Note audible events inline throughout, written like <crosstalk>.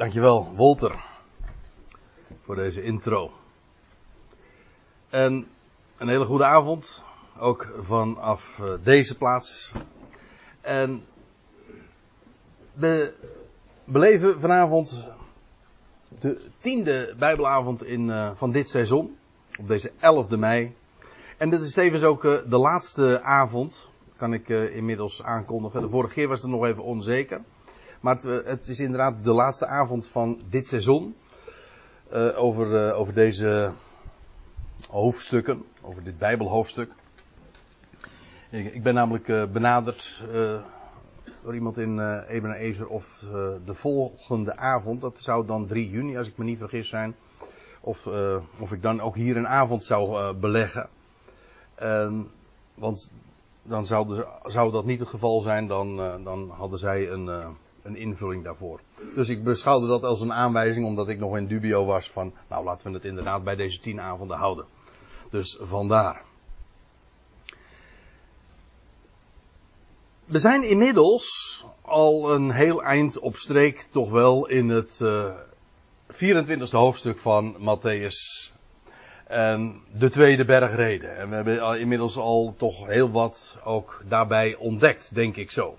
Dankjewel, Wolter, voor deze intro. En een hele goede avond, ook vanaf eh, deze plaats. En we beleven vanavond de tiende Bijbelavond in, uh, van dit seizoen, op deze 11e mei. En dit is tevens ook uh, de laatste avond, kan ik inmiddels aankondigen. De vorige keer was het nog even onzeker. Maar het, het, is inderdaad de laatste avond van dit seizoen. Uh, over, uh, over deze hoofdstukken, over dit Bijbelhoofdstuk. Ik, ben namelijk benaderd door iemand in Ebenezer of de volgende avond, dat zou dan 3 juni als ik me niet vergis zijn, of, of ik dan ook hier een avond zou beleggen. want dan zou, zou, dat niet het geval zijn, dan, dan hadden zij een een invulling daarvoor. Dus ik beschouwde dat als een aanwijzing, omdat ik nog in dubio was van, nou laten we het inderdaad bij deze tien avonden houden. Dus vandaar. We zijn inmiddels al een heel eind op streek, toch wel, in het uh, 24e hoofdstuk van Matthäus. En de tweede bergreden. En we hebben inmiddels al toch heel wat ook daarbij ontdekt, denk ik zo.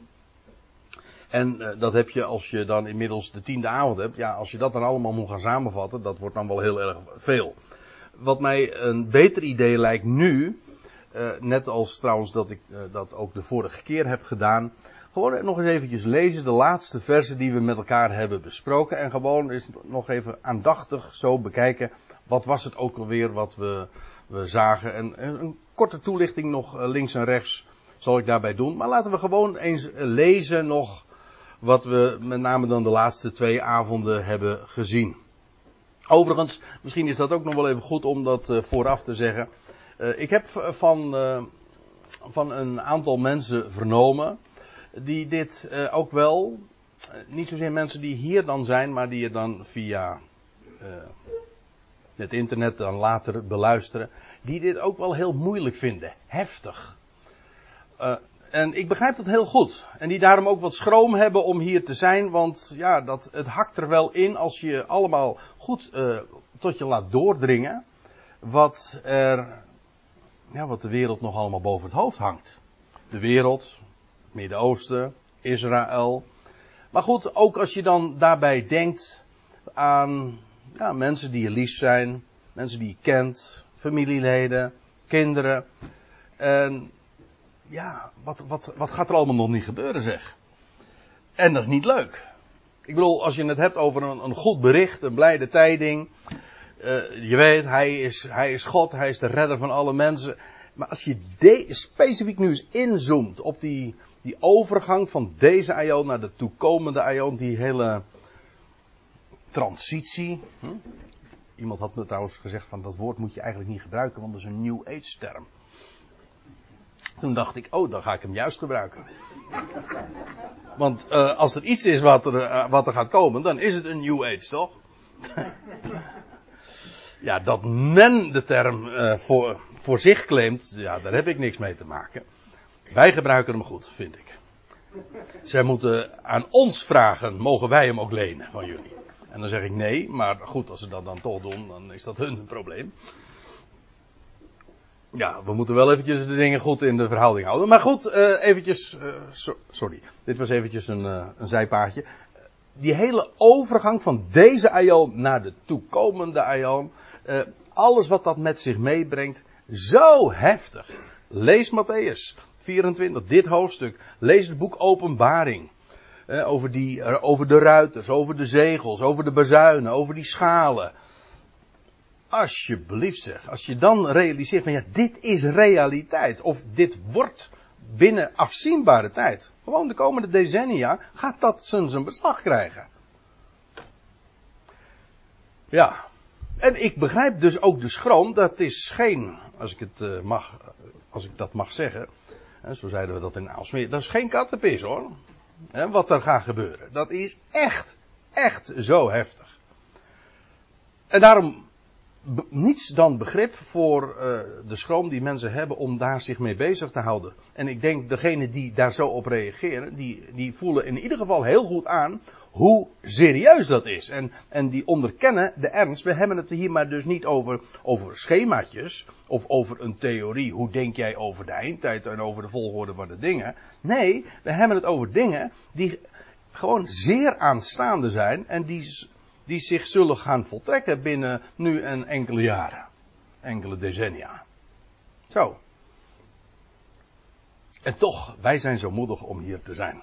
En uh, dat heb je als je dan inmiddels de tiende avond hebt. Ja, als je dat dan allemaal moet gaan samenvatten, dat wordt dan wel heel erg veel. Wat mij een beter idee lijkt nu, uh, net als trouwens dat ik uh, dat ook de vorige keer heb gedaan. Gewoon nog eens eventjes lezen de laatste versen die we met elkaar hebben besproken. En gewoon eens nog even aandachtig zo bekijken. Wat was het ook alweer wat we, we zagen. En, en een korte toelichting nog links en rechts zal ik daarbij doen. Maar laten we gewoon eens lezen nog wat we met name dan de laatste twee avonden hebben gezien. Overigens, misschien is dat ook nog wel even goed om dat uh, vooraf te zeggen. Uh, ik heb van, uh, van een aantal mensen vernomen die dit ook wel, niet zozeer mensen die hier dan zijn, maar die het dan via het internet dan later beluisteren, die dit ook wel heel moeilijk vinden, heftig. En ik begrijp dat heel goed. En die daarom ook wat schroom hebben om hier te zijn. Want ja, dat, het hakt er wel in als je allemaal goed uh, tot je laat doordringen. Wat er, ja, wat de wereld nog allemaal boven het hoofd hangt. De wereld, Midden-Oosten, Israël. Maar goed, ook als je dan daarbij denkt aan ja, mensen die je lief zijn. Mensen die je kent. Familieleden, kinderen. En ja, wat, wat, wat gaat er allemaal nog niet gebeuren zeg. En dat is niet leuk. Ik bedoel, als je het hebt over een, een goed bericht, een blijde tijding. Uh, je weet, hij is, hij is God, hij is de redder van alle mensen. Maar als je specifiek nu eens inzoomt op die, die overgang van deze aion naar de toekomende aion, die hele transitie. Hm? Iemand had me trouwens gezegd van dat woord moet je eigenlijk niet gebruiken, want dat is een New Age term. Toen dacht ik, oh, dan ga ik hem juist gebruiken. Want uh, als er iets is wat er, uh, wat er gaat komen, dan is het een New Age, toch? <laughs> ja, dat men de term uh, voor, voor zich claimt, ja, daar heb ik niks mee te maken. Wij gebruiken hem goed, vind ik. Zij moeten aan ons vragen, mogen wij hem ook lenen van jullie? En dan zeg ik nee, maar goed, als ze dat dan toch doen, dan is dat hun probleem. Ja, we moeten wel eventjes de dingen goed in de verhouding houden. Maar goed, uh, eventjes, so, sorry, dit was eventjes een, uh, een zijpaadje. Die hele overgang van deze aion naar de toekomende aion, alles wat dat met zich meebrengt, zo heftig. Lees Matthäus 24, dit hoofdstuk. Lees het boek Openbaring. over, die, over de ruiters, over de zegels, over de bazuinen, over die schalen. Alsjeblieft zeg. Als je dan realiseert van ja, dit is realiteit. Of dit wordt binnen afzienbare tijd. Gewoon de komende decennia gaat dat zijn, beslag krijgen. Ja. En ik begrijp dus ook de schroom. Dat is geen, als ik het uh, mag, als ik dat mag zeggen. Zo zeiden we dat in Aalsmeer. Dat is geen kattenpis hoor. Wat er gaat gebeuren. Dat is echt, echt zo heftig. En daarom niets dan begrip voor uh, de schroom die mensen hebben om daar zich mee bezig te houden. En ik denk, degene die daar zo op reageren, die, die voelen in ieder geval heel goed aan hoe serieus dat is. En, en die onderkennen de ernst. We hebben het hier maar dus niet over, over schemaatjes of over een theorie. Hoe denk jij over de eindtijd en over de volgorde van de dingen? Nee, we hebben het over dingen die gewoon zeer aanstaande zijn en die, die zich zullen gaan voltrekken binnen nu en enkele jaren. Enkele decennia. Zo. En toch, wij zijn zo moedig om hier te zijn.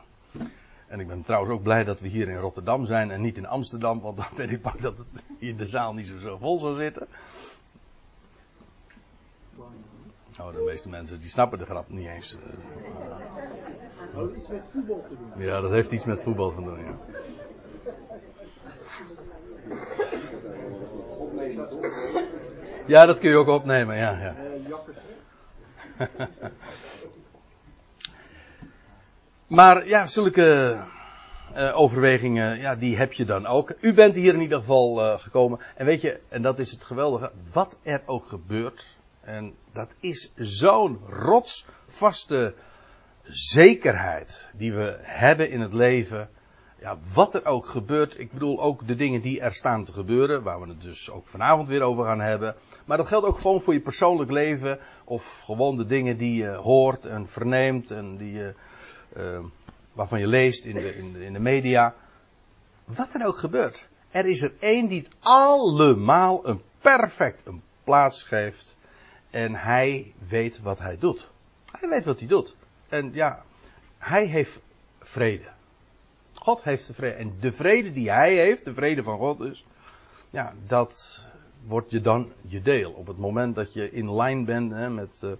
En ik ben trouwens ook blij dat we hier in Rotterdam zijn en niet in Amsterdam, want dan ben ik bang dat het hier de zaal niet zo, vol zou zitten. Nou, de meeste mensen die snappen de grap niet eens. Dat heeft iets met voetbal te doen. Ja, dat heeft iets met voetbal te doen, ja. Ja, dat kun je ook opnemen, ja. ja. <laughs> Maar ja, zulke eh, overwegingen, ja, die heb je dan ook. U bent hier in ieder geval eh, gekomen. En weet je, en dat is het geweldige, wat er ook gebeurt. En dat is zo'n rotsvaste zekerheid die we hebben in het leven. Ja, wat er ook gebeurt. Ik bedoel ook de dingen die er staan te gebeuren. Waar we het dus ook vanavond weer over gaan hebben. Maar dat geldt ook gewoon voor je persoonlijk leven. Of gewoon de dingen die je hoort en verneemt. En die je, uh, waarvan je leest in de, in, de, in de media. Wat er ook gebeurt. Er is er één die het allemaal een perfect een plaats geeft. En hij weet wat hij doet. Hij weet wat hij doet. En ja, hij heeft vrede. God heeft de vrede. En de vrede die hij heeft, de vrede van God dus. Ja, dat wordt je dan je deel. Op het moment dat je in lijn bent hè, met, uh,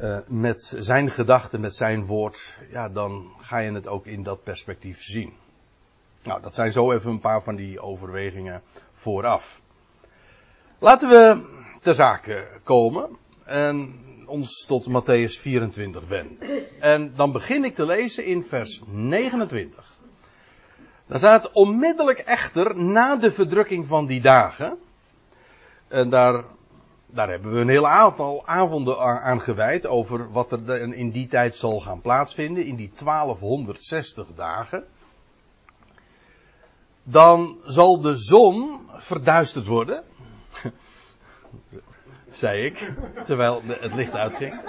uh, met zijn gedachten, met zijn woord. Ja, dan ga je het ook in dat perspectief zien. Nou, dat zijn zo even een paar van die overwegingen vooraf. Laten we ter zake komen. En ons tot Matthäus 24 wenden. En dan begin ik te lezen in vers 29. Daar staat onmiddellijk echter na de verdrukking van die dagen. En daar, daar hebben we een heel aantal avonden aan gewijd over wat er in die tijd zal gaan plaatsvinden. In die 1260 dagen. Dan zal de zon verduisterd worden zei ik, terwijl het licht uitging.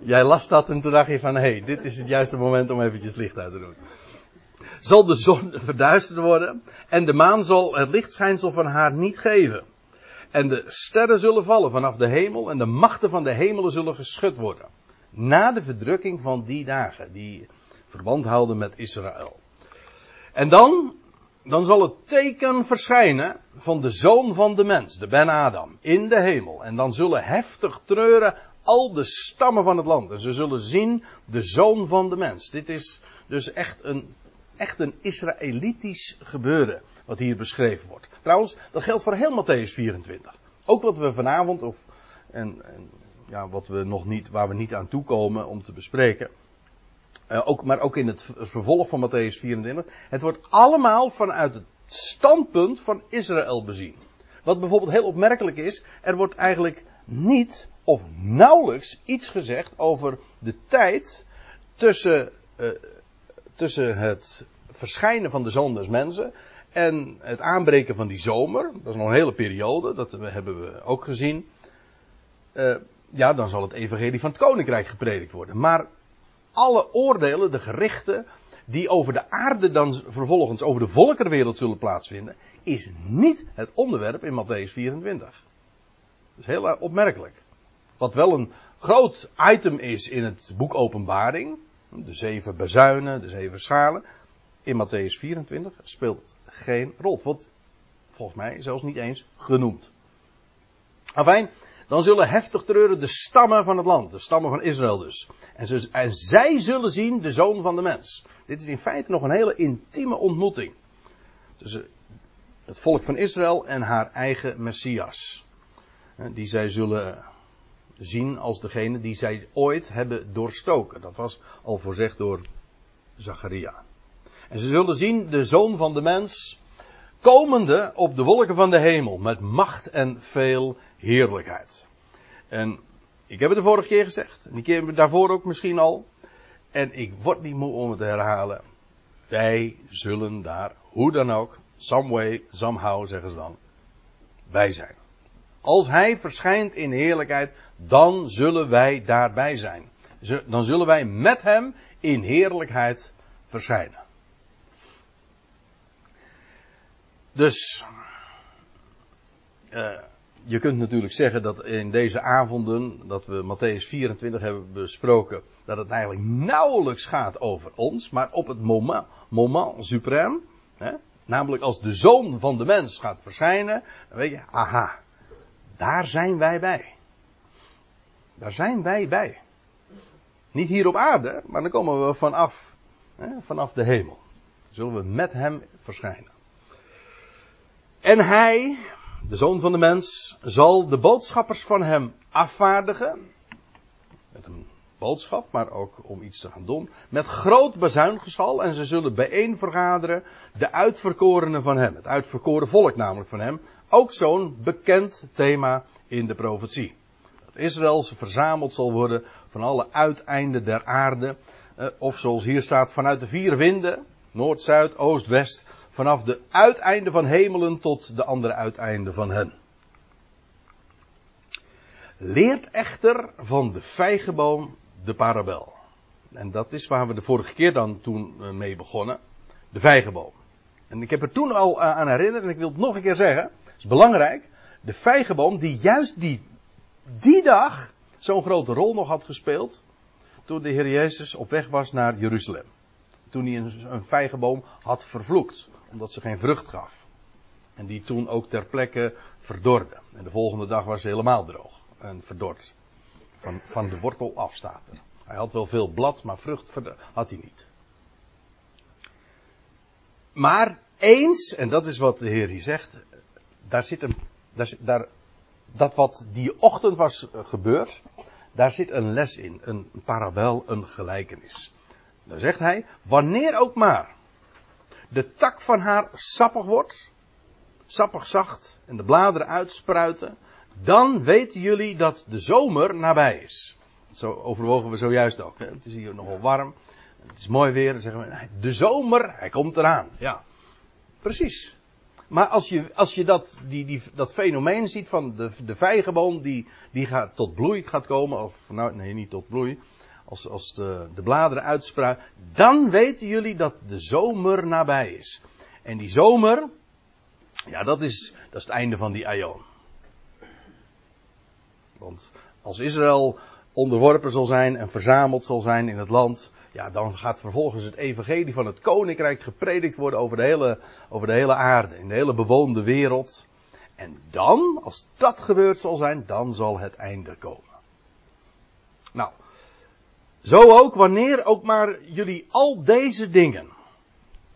Jij las dat en toen dacht je van, hé, hey, dit is het juiste moment om eventjes licht uit te doen. Zal de zon <laughs> verduisterd worden en de maan zal het lichtschijnsel van haar niet geven. En de sterren zullen vallen vanaf de hemel en de machten van de hemelen zullen geschud worden. Na de verdrukking van die dagen, die verband houden met Israël. En dan dan zal het teken verschijnen van de zoon van de mens, de Ben Adam, in de hemel. En dan zullen heftig treuren al de stammen van het land. En ze zullen zien de zoon van de mens. Dit is dus echt een, echt een Israëlitisch gebeuren wat hier beschreven wordt. Trouwens, dat geldt voor heel Matthäus 24. Ook wat we vanavond, of, en, en ja, wat we nog niet, waar we niet aan toekomen om te bespreken. Uh, ook, maar ook in het vervolg van Matthäus 24. Het wordt allemaal vanuit het standpunt van Israël bezien. Wat bijvoorbeeld heel opmerkelijk is, er wordt eigenlijk niet of nauwelijks iets gezegd over de tijd tussen, uh, tussen het verschijnen van de zoon des mensen en het aanbreken van die zomer. Dat is nog een hele periode, dat hebben we ook gezien. Uh, ja, dan zal het evangelie van het koninkrijk gepredikt worden. Maar alle oordelen, de gerichten, die over de aarde dan vervolgens over de volkerenwereld zullen plaatsvinden, is niet het onderwerp in Matthäus 24. Dat is heel opmerkelijk. Wat wel een groot item is in het boek Openbaring, de zeven bezuinen, de zeven schalen, in Matthäus 24 speelt geen rol. Het wordt volgens mij zelfs niet eens genoemd. Afijn, dan zullen heftig treuren de stammen van het land, de stammen van Israël dus. En, ze, en zij zullen zien de zoon van de mens. Dit is in feite nog een hele intieme ontmoeting. Tussen het volk van Israël en haar eigen Messias. Die zij zullen zien als degene die zij ooit hebben doorstoken. Dat was al voorzegd door Zacharia. En ze zullen zien de zoon van de mens komende op de wolken van de hemel met macht en veel heerlijkheid. En ik heb het de vorige keer gezegd, en die keer daarvoor ook misschien al. En ik word niet moe om het te herhalen. Wij zullen daar, hoe dan ook, some way, somehow zeggen ze dan, bij zijn. Als hij verschijnt in heerlijkheid, dan zullen wij daarbij zijn. Dan zullen wij met hem in heerlijkheid verschijnen. Dus, uh, je kunt natuurlijk zeggen dat in deze avonden, dat we Matthäus 24 hebben besproken, dat het eigenlijk nauwelijks gaat over ons, maar op het moment, moment suprême, namelijk als de zoon van de mens gaat verschijnen, dan weet je, aha, daar zijn wij bij. Daar zijn wij bij. Niet hier op aarde, maar dan komen we vanaf, hè, vanaf de hemel. Zullen we met hem verschijnen. En hij, de zoon van de mens, zal de boodschappers van hem afvaardigen. Met een boodschap, maar ook om iets te gaan doen. Met groot bazuingeschal en ze zullen bijeen vergaderen de uitverkorenen van hem. Het uitverkoren volk namelijk van hem. Ook zo'n bekend thema in de profetie. Dat Israël verzameld zal worden van alle uiteinden der aarde. Eh, of zoals hier staat, vanuit de vier winden. Noord, Zuid, Oost, West. Vanaf de uiteinden van hemelen tot de andere uiteinden van hen. Leert echter van de vijgenboom de parabel. En dat is waar we de vorige keer dan toen eh, mee begonnen. De vijgenboom. En ik heb er toen al eh, aan herinnerd en ik wil het nog een keer zeggen. Het is belangrijk. De vijgenboom die juist die, die dag zo'n grote rol nog had gespeeld. Toen de Heer Jezus op weg was naar Jeruzalem. Toen hij een vijgenboom had vervloekt omdat ze geen vrucht gaf. En die toen ook ter plekke verdorde. En de volgende dag was ze helemaal droog en verdord. Van, van de wortel af staat er. Hij had wel veel blad, maar vrucht had hij niet. Maar eens, en dat is wat de Heer hier zegt, daar zit een, daar, daar, dat wat die ochtend was eh, gebeurd, daar zit een les in, een parabel, een gelijkenis. Dan zegt hij, wanneer ook maar de tak van haar sappig wordt, sappig zacht en de bladeren uitspruiten, dan weten jullie dat de zomer nabij is. Zo overwogen we zojuist ook. Het is hier nogal warm. Het is mooi weer. Dan zeggen we, de zomer, hij komt eraan. Ja, precies. Maar als je, als je dat, die, die, dat fenomeen ziet van de, de vijgenboom die, die gaat tot bloei gaat komen, of nou nee, niet tot bloei, als, als de, de bladeren uitspruiten, dan weten jullie dat de zomer nabij is. En die zomer, ja, dat is, dat is het einde van die aion. Want als Israël onderworpen zal zijn en verzameld zal zijn in het land, ja, dan gaat vervolgens het evangelie van het koninkrijk gepredikt worden over de hele, over de hele aarde, in de hele bewoonde wereld. En dan, als dat gebeurd zal zijn, dan zal het einde komen. Nou, zo ook wanneer ook maar jullie al deze dingen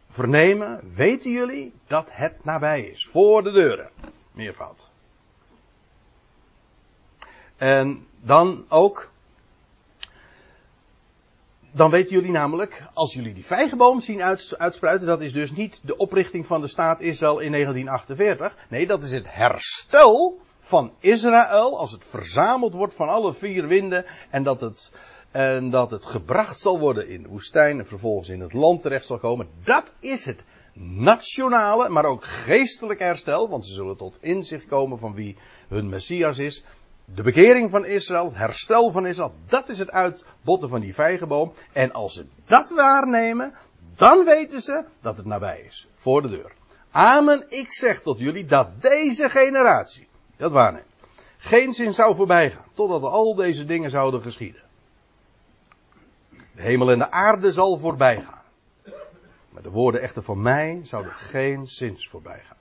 vernemen, weten jullie dat het nabij is. Voor de deuren. Meervoud. En dan ook. Dan weten jullie namelijk, als jullie die vijgenboom zien uitspruiten, dat is dus niet de oprichting van de staat Israël in 1948. Nee, dat is het herstel van Israël als het verzameld wordt van alle vier winden en dat het en dat het gebracht zal worden in de woestijn en vervolgens in het land terecht zal komen. Dat is het nationale, maar ook geestelijk herstel, want ze zullen tot inzicht komen van wie hun Messias is. De bekering van Israël, het herstel van Israël, dat is het uitbotten van die vijgenboom. En als ze dat waarnemen, dan weten ze dat het nabij is, voor de deur. Amen, ik zeg tot jullie dat deze generatie, dat waarneemt, geen zin zou voorbij gaan, totdat al deze dingen zouden geschieden. Hemel en de aarde zal voorbij gaan. Maar de woorden echter van mij zouden geen zins voorbij gaan.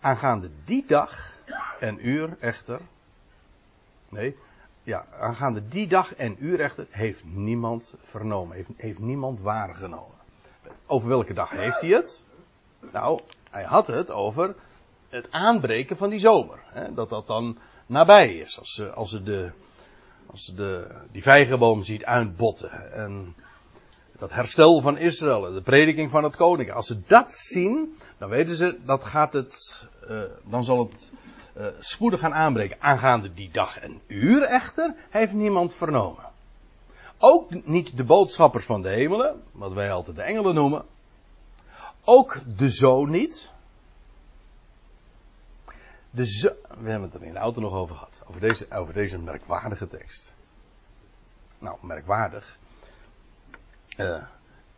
Aangaande die dag en uur echter. Nee, ja, aangaande die dag en uur echter heeft niemand vernomen, heeft, heeft niemand waargenomen. Over welke dag heeft hij het? Nou, hij had het over het aanbreken van die zomer. Hè, dat dat dan nabij is. Als, als ze de, als de, die vijgenboom ziet uitbotten. En dat herstel van Israël, de prediking van het koning. Als ze dat zien, dan weten ze dat gaat het, uh, dan zal het uh, spoedig gaan aanbreken. Aangaande die dag en uur echter heeft niemand vernomen. Ook niet de boodschappers van de hemelen, wat wij altijd de engelen noemen. Ook de zoon niet. De We hebben het er in de auto nog over gehad. Over deze, over deze merkwaardige tekst. Nou, merkwaardig. Uh,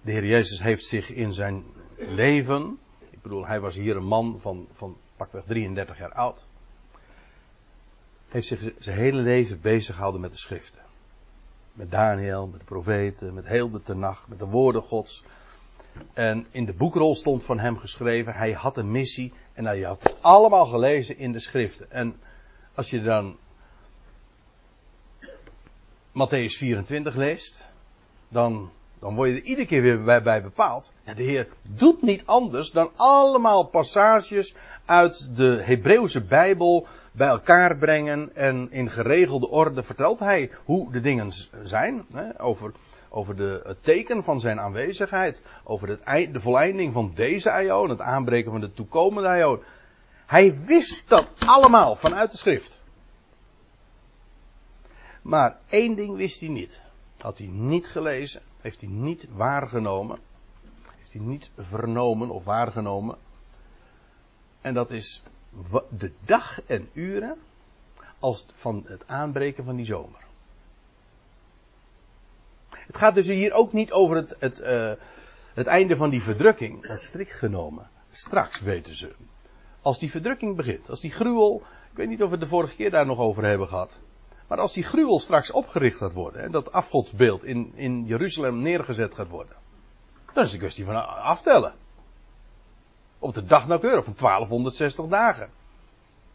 de Heer Jezus heeft zich in zijn leven. Ik bedoel, hij was hier een man van, van pakweg 33 jaar oud. Heeft zich zijn hele leven bezig gehouden met de schriften. Met Daniel, met de profeten, met heel de tenag, met de woorden gods. En in de boekrol stond van hem geschreven, hij had een missie en hij had het allemaal gelezen in de schriften. En als je dan Matthäus 24 leest, dan, dan word je er iedere keer weer bij, bepaald. De Heer doet niet anders dan allemaal passages uit de Hebreeuwse Bijbel bij elkaar brengen en in geregelde orde vertelt hij hoe de dingen zijn. Hè, over over de, het teken van zijn aanwezigheid, over het, de volleinding van deze aion, het aanbreken van de toekomende aion. Hij wist dat allemaal vanuit de schrift. Maar één ding wist hij niet. Had hij niet gelezen, heeft hij niet waargenomen, heeft hij niet vernomen of waargenomen. En dat is de dag en uren als van het aanbreken van die zomer. Het gaat dus hier ook niet over het, het, uh, het einde van die verdrukking. Dat strikt genomen. Straks weten ze. Als die verdrukking begint, als die gruwel. Ik weet niet of we het de vorige keer daar nog over hebben gehad. Maar als die gruwel straks opgericht gaat worden. En dat afgodsbeeld in, in Jeruzalem neergezet gaat worden. Dan is een kwestie van aftellen. Op de dag nauwkeurig van 1260 dagen.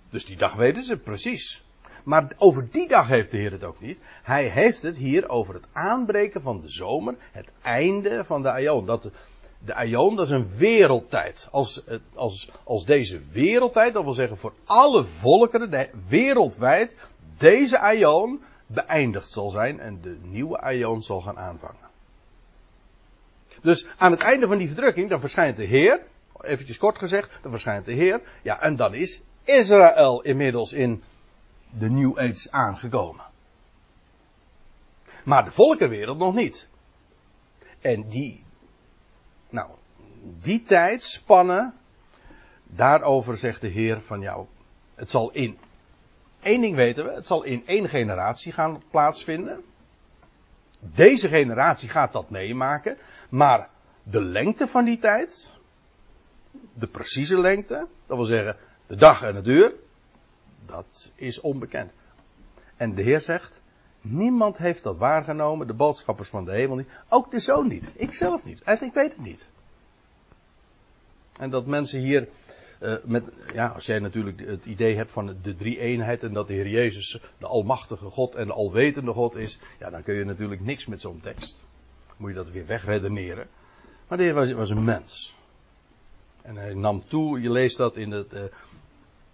Dus die dag weten ze precies. Maar over die dag heeft de Heer het ook niet. Hij heeft het hier over het aanbreken van de zomer, het einde van de Aion. Dat, de Aion, dat is een wereldtijd. Als, als, als deze wereldtijd, dat wil zeggen voor alle volkeren, wereldwijd, deze Aion beëindigd zal zijn en de nieuwe Aion zal gaan aanvangen. Dus aan het einde van die verdrukking, dan verschijnt de Heer, eventjes kort gezegd, dan verschijnt de Heer, ja, en dan is Israël inmiddels in de New Age aangekomen. Maar de volkenwereld nog niet. En die, nou, die tijd spannen, daarover zegt de Heer van jou, het zal in, één ding weten we, het zal in één generatie gaan plaatsvinden. Deze generatie gaat dat meemaken, maar de lengte van die tijd, de precieze lengte, dat wil zeggen de dag en het uur, dat is onbekend. En de Heer zegt, niemand heeft dat waargenomen, de boodschappers van de hemel niet, ook de zoon niet, ik zelf niet. Hij ik weet het niet. En dat mensen hier, uh, met, ja, als jij natuurlijk het idee hebt van de drie eenheid en dat de Heer Jezus de almachtige God en de alwetende God is, ja, dan kun je natuurlijk niks met zo'n tekst. Moet je dat weer wegredeneren. Maar de Heer was, was een mens. En hij nam toe, je leest dat in het, uh,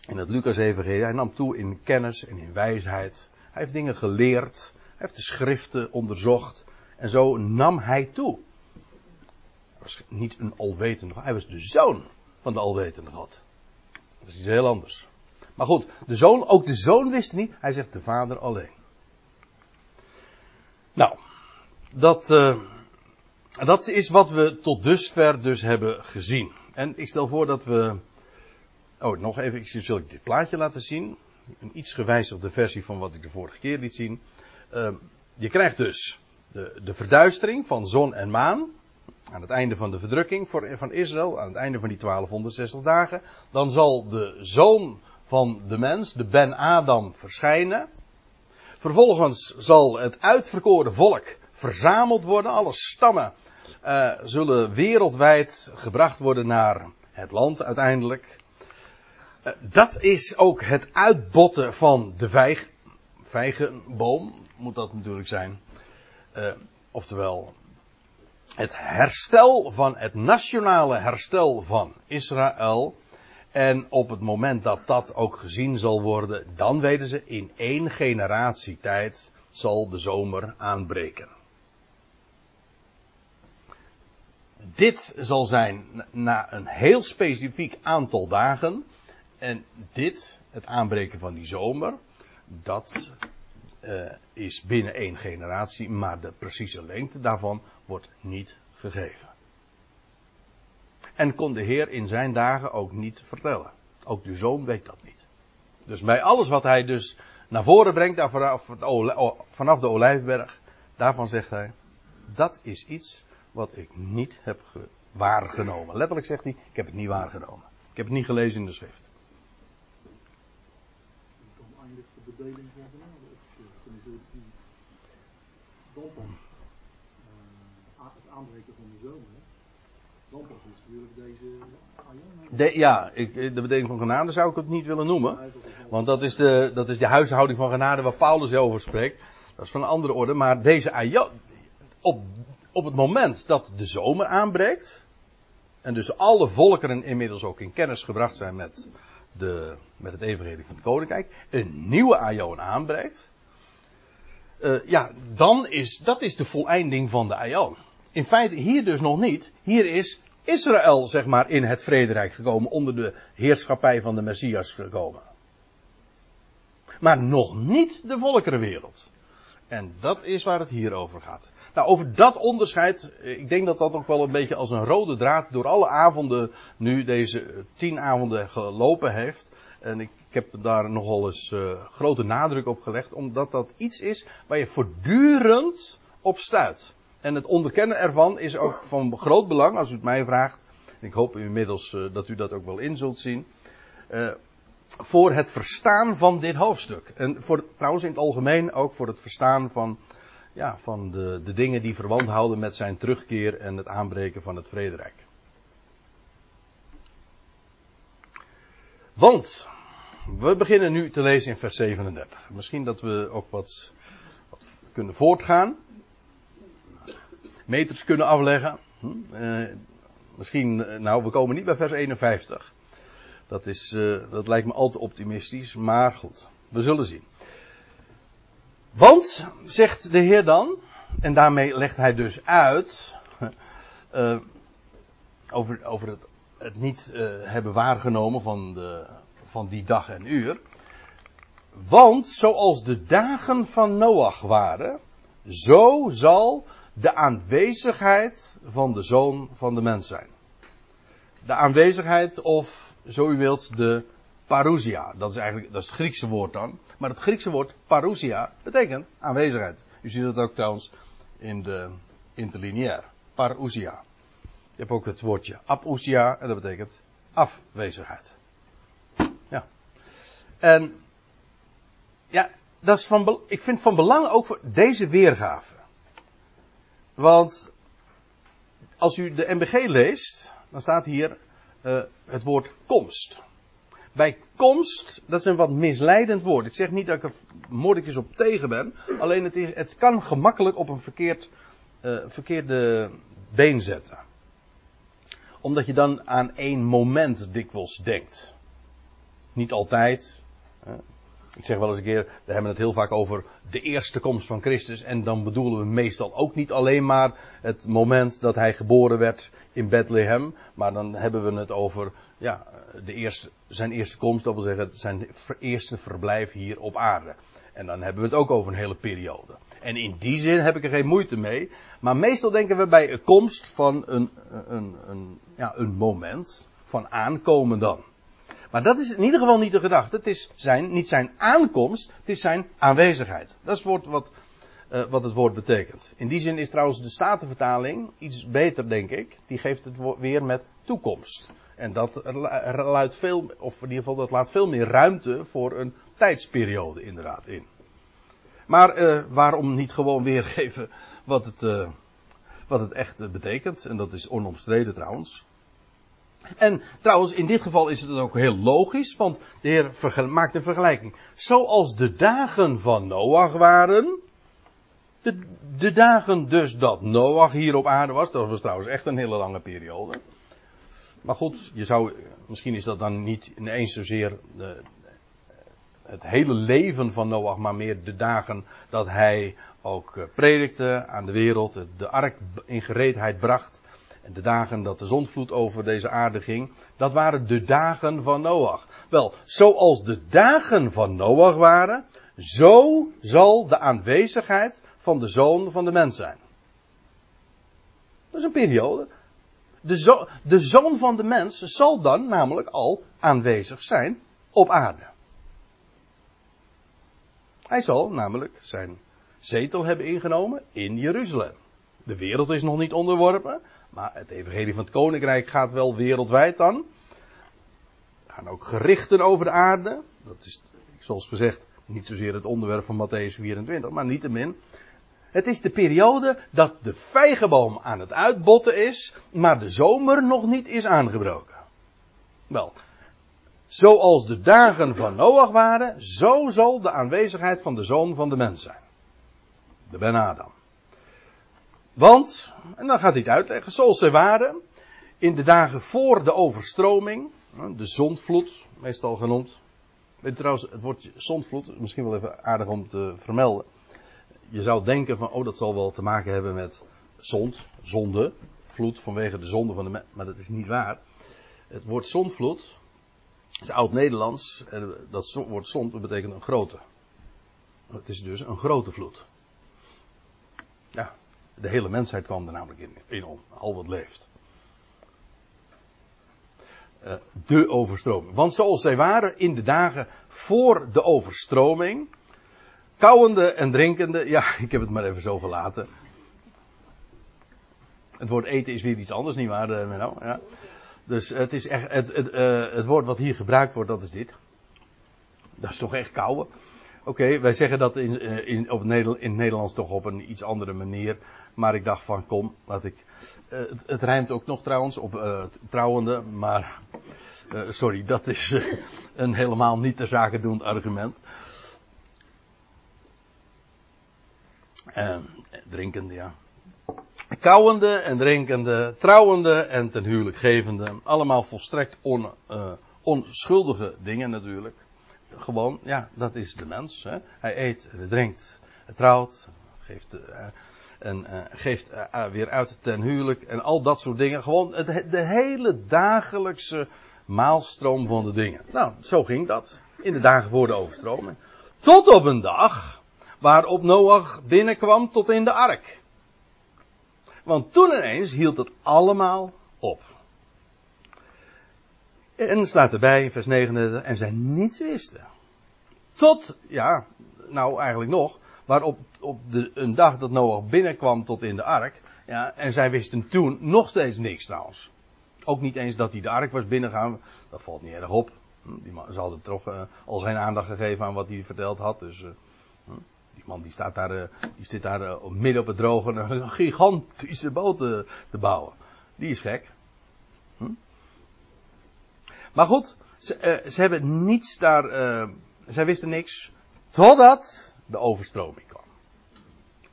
in het Lucas-evangelie. Hij nam toe in kennis en in wijsheid. Hij heeft dingen geleerd. Hij heeft de schriften onderzocht. En zo nam hij toe. Hij was niet een alwetende. Hij was de zoon van de alwetende God. Dat is iets heel anders. Maar goed, de zoon, ook de zoon wist niet. Hij zegt de vader alleen. Nou, dat, uh, dat is wat we tot dusver dus hebben gezien. En ik stel voor dat we Oh, nog even ik dit plaatje laten zien. Een iets gewijzigde versie van wat ik de vorige keer liet zien. Uh, je krijgt dus de, de verduistering van zon en maan. Aan het einde van de verdrukking van Israël. Aan het einde van die 1260 dagen. Dan zal de zoon van de mens, de Ben Adam, verschijnen. Vervolgens zal het uitverkoren volk verzameld worden. Alle stammen uh, zullen wereldwijd gebracht worden naar het land uiteindelijk. Eh, dat is ook het uitbotten van de vijg, vijgenboom, moet dat natuurlijk zijn. Uh, oftewel, het herstel van het nationale herstel van Israël. En op het moment dat dat ook gezien zal worden, dan weten ze in één generatie tijd zal de zomer aanbreken. Dit zal zijn na een heel specifiek aantal dagen. En dit, het aanbreken van die zomer, dat eh, is binnen één generatie, maar de precieze lengte daarvan wordt niet gegeven. En kon de Heer in zijn dagen ook niet vertellen. Ook de zoon weet dat niet. Dus bij alles wat hij dus naar voren brengt, vanaf, vanaf de olijfberg, daarvan zegt hij, dat is iets wat ik niet heb waargenomen. Letterlijk zegt hij, ik heb het niet waargenomen. Ik heb het niet gelezen in de schrift. Dan eindigt de bedeling van genade opgeschreven. die dan pas uh, het aanbreken van de zomer. Dan pas is natuurlijk deze de, ja, ik, de bedeling van genade zou ik het niet willen noemen. Want dat is, de, dat is de huishouding van genade waar Paulus over spreekt. Dat is van een andere orde. Maar deze aion, op, op het moment dat de zomer aanbreekt. En dus alle volkeren inmiddels ook in kennis gebracht zijn met, de, met het evangelie van het koninkrijk. Een nieuwe aion aanbreekt. Uh, ja, dan is, dat is de voleinding van de aion. In feite hier dus nog niet. Hier is Israël, zeg maar, in het vrederijk gekomen, onder de heerschappij van de Messias gekomen. Maar nog niet de volkerenwereld. En dat is waar het hier over gaat. Nou, over dat onderscheid, ik denk dat dat ook wel een beetje als een rode draad door alle avonden nu deze tien avonden gelopen heeft. En ik, heb daar nogal eens uh, grote nadruk op gelegd, omdat dat iets is waar je voortdurend op stuit. En het onderkennen ervan is ook van groot belang, als u het mij vraagt. Ik hoop inmiddels uh, dat u dat ook wel in zult zien. Uh, voor het verstaan van dit hoofdstuk. En voor, trouwens in het algemeen ook voor het verstaan van, ja, van de, de dingen die verwant houden met zijn terugkeer en het aanbreken van het vrederijk. Want, we beginnen nu te lezen in vers 37. Misschien dat we ook wat kunnen voortgaan meters kunnen afleggen. Uh, misschien, eh, nou, we komen niet bij vers 51. Dat, is, uh, dat lijkt me al te optimistisch, maar goed, we zullen zien. Want, zegt de Heer dan, en daarmee legt hij dus uit <laughs> over, over het, het niet hebben waargenomen van, de, van die dag en uur. Want zoals de dagen van Noach waren, zo zal de aanwezigheid van de zoon van de mens zijn. De aanwezigheid of, zo u wilt, de parousia. Dat is eigenlijk dat is het Griekse woord dan. Maar het Griekse woord parousia betekent aanwezigheid. U ziet het ook trouwens in de interlineair. Parousia. Je hebt ook het woordje apousia en dat betekent afwezigheid. Ja. En ja, dat is van, ik vind van belang ook voor deze weergave. Want als u de MBG leest, dan staat hier uh, het woord komst. Bij komst, dat is een wat misleidend woord. Ik zeg niet dat ik er moordekjes op tegen ben. Alleen het, is, het kan gemakkelijk op een verkeerd, uh, verkeerde been zetten. Omdat je dan aan één moment dikwijls denkt. Niet altijd. Ik zeg wel eens een keer, we hebben het heel vaak over de eerste komst van Christus. En dan bedoelen we meestal ook niet alleen maar het moment dat hij geboren werd in Bethlehem. Maar dan hebben we het over ja, de eerste, zijn eerste komst, dat wil zeggen zijn eerste verblijf hier op aarde. En dan hebben we het ook over een hele periode. En in die zin heb ik er geen moeite mee. Maar meestal denken we bij een komst van een, een, een, ja, een moment van aankomen dan. Maar dat is in ieder geval niet de gedachte. Het is zijn, niet zijn aankomst, het is zijn aanwezigheid. Dat is het woord wat, uh, wat het woord betekent. In die zin is trouwens de Statenvertaling iets beter, denk ik. Die geeft het weer met toekomst. En dat luidt veel, of in ieder geval dat laat veel meer ruimte voor een tijdsperiode inderdaad in. Maar waarom niet gewoon weergeven wat het, wat het echt betekent? En dat is onomstreden trouwens. En trouwens, in dit geval is het ook heel logisch, want de Heer maakt een vergelijking. Zoals de dagen van Noach waren, de, de, dagen dus dat Noach hier op aarde was, dat was trouwens echt een hele lange periode. Maar goed, je zou, misschien is dat dan niet ineens zozeer het hele leven van Noach, maar meer de dagen dat hij ook eh, predikte aan de wereld, de ark in gereedheid bracht En de dagen dat de zondvloed over deze aarde ging, dat waren de dagen van Noach. Wel, zoals de dagen van Noach waren, zo zal de aanwezigheid van de zoon van de mens zijn. Dat is een periode. De, de zoon van de mens zal dan namelijk al aanwezig zijn op aarde. Hij zal namelijk zijn zetel hebben ingenomen in Jeruzalem. De wereld is nog niet onderworpen, maar het evangelie van het koninkrijk gaat wel wereldwijd dan. Er gaan ook gerichten over de aarde. Dat is, zoals gezegd, niet zozeer het onderwerp van Matthäus 24, maar niettemin. Het is de periode dat de vijgenboom aan het uitbotten is, maar de zomer nog niet is aangebroken. Wel, zoals de dagen van Noach waren, zo zal de aanwezigheid van de zoon van de mens zijn. De Ben Adam. Want, en dan gaat hij het uitleggen, zoals zij waren, in de dagen voor de overstroming, de zondvloed, meestal genoemd. Weet trouwens, het woordje zondvloed, misschien wel even aardig om te vermelden. Je zou denken van, oh dat zal wel te maken hebben met zond, zonde, vloed vanwege de zonde van de maar dat is niet waar. Het woord zondvloed, is oud-Nederlands, en dat woord zond betekent een grote. Het is dus een grote vloed. De hele mensheid kwam er namelijk in, in om, al wat leeft. Uh, de overstroming. Want zoals zij waren in de dagen voor de overstroming, kauwende en drinkende, ja, <laughs> ik heb het maar even zo gelaten. Het woord eten is weer iets anders, niet waar, uh, Menno? Ja. Dus het is echt, het, uh, het woord wat hier gebruikt wordt, dat is dit. Dat is toch echt kauwen. Oké, wij zeggen dat in, in, op in het Nederlands toch op een iets andere manier. Maar ik dacht van kom, laat ik. Uh, het, het, rijmt ook nog trouwens op uh, trouwende, maar. Sorry, dat is een helemaal niet ter zake doend argument. drinkende, ja. Kauwende en drinkende, trouwende en ten huwelijk gevende. Allemaal volstrekt on, onschuldige dingen natuurlijk. Gewoon, ja, dat is de mens. Hè. Hij eet, hij drinkt, hij trouwt, geeft en uh, geeft uh, weer uit ten huwelijk en al dat soort dingen. Gewoon de hele dagelijkse maalstroom van de dingen. Nou, zo ging dat in de dagen voor de overstroming. Tot op een dag waarop Noach binnenkwam tot in de ark. Want toen ineens hield het allemaal op. En staat erbij vers 39, en zij niets wisten. Tot, ja, nou eigenlijk nog, waarop op de, een dag dat Noach binnenkwam tot in de ark. Ja, en zij wisten toen nog steeds niks trouwens. Ook niet eens dat hij de ark was binnengegaan. Dat valt niet erg op. Hm, die man, ze hadden toch uh, al geen aandacht gegeven aan wat hij verteld had. Dus uh, die man die staat daar, uh, die zit daar midden op het droge <laughs> een gigantische boot te, te bouwen. Die is gek. Hm? Maar goed, ze, ze, hebben niets daar, zij wisten niks. Totdat de overstroming kwam.